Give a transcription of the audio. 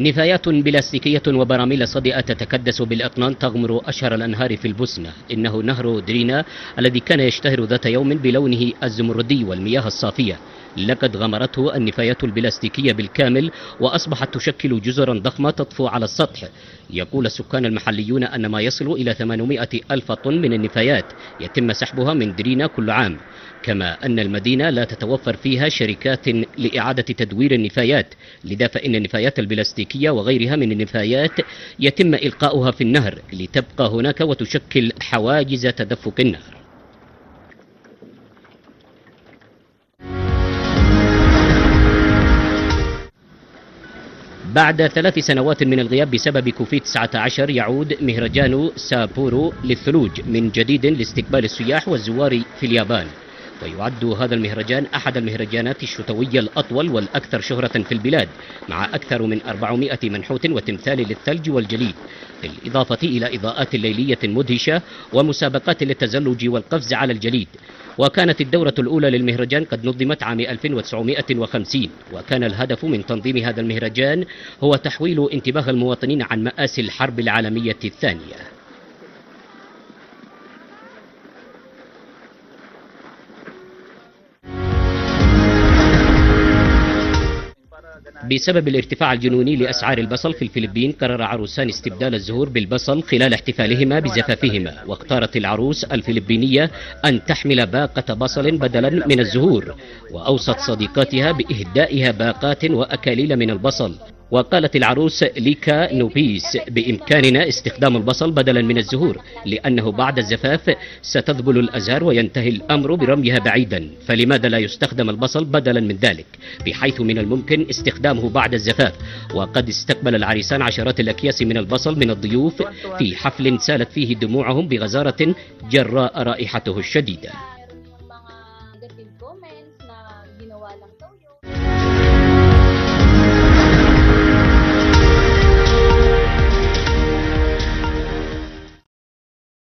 نفايات بلاستيكية وبراميل صدئة تتكدس بالأطنان تغمر أشهر الأنهار في البوسنة. إنه نهر درينا الذي كان يشتهر ذات يوم بلونه الزمردي والمياه الصافية. لقد غمرته النفايات البلاستيكية بالكامل وأصبحت تشكل جزرا ضخمة تطفو على السطح. يقول السكان المحليون أن ما يصل إلى 800 ألف طن من النفايات يتم سحبها من درينا كل عام كما أن المدينة لا تتوفر فيها شركات لإعادة تدوير النفايات لذا فإن النفايات البلاستيكية وغيرها من النفايات يتم إلقاؤها في النهر لتبقى هناك وتشكل حواجز تدفق النهر. بعد ثلاث سنوات من الغياب بسبب كوفيد 19 يعود مهرجان سابورو للثلوج من جديد لاستقبال السياح والزوار في اليابان. ويعد هذا المهرجان أحد المهرجانات الشتوية الأطول والأكثر شهرة في البلاد مع أكثر من 400 منحوت وتمثال للثلج والجليد. بالإضافة إلى إضاءات ليلية مدهشة ومسابقات للتزلج والقفز على الجليد. وكانت الدورة الأولى للمهرجان قد نظمت عام 1950 وكان الهدف من تنظيم هذا المهرجان هو تحويل انتباه المواطنين عن مآسي الحرب العالمية الثانية. بسبب الارتفاع الجنوني لأسعار البصل في الفلبين قرر عروسان استبدال الزهور بالبصل خلال احتفالهما بزفافهما واختارت العروس الفلبينية أن تحمل باقة بصل بدلا من الزهور وأوصت صديقاتها بإهدائها باقات وأكاليل من البصل. وقالت العروس ليكا نوبيس بإمكاننا استخدام البصل بدلا من الزهور لأنه بعد الزفاف ستذبل الأزهار وينتهي الأمر برميها بعيدا فلماذا لا يستخدم البصل بدلا من ذلك؟ بحيث من الممكن استخدامه بعد الزفاف. وقد استقبل العريسان عشرات الأكياس من البصل من الضيوف في حفل سالت فيه دموعهم بغزارة جراء رائحته الشديدة.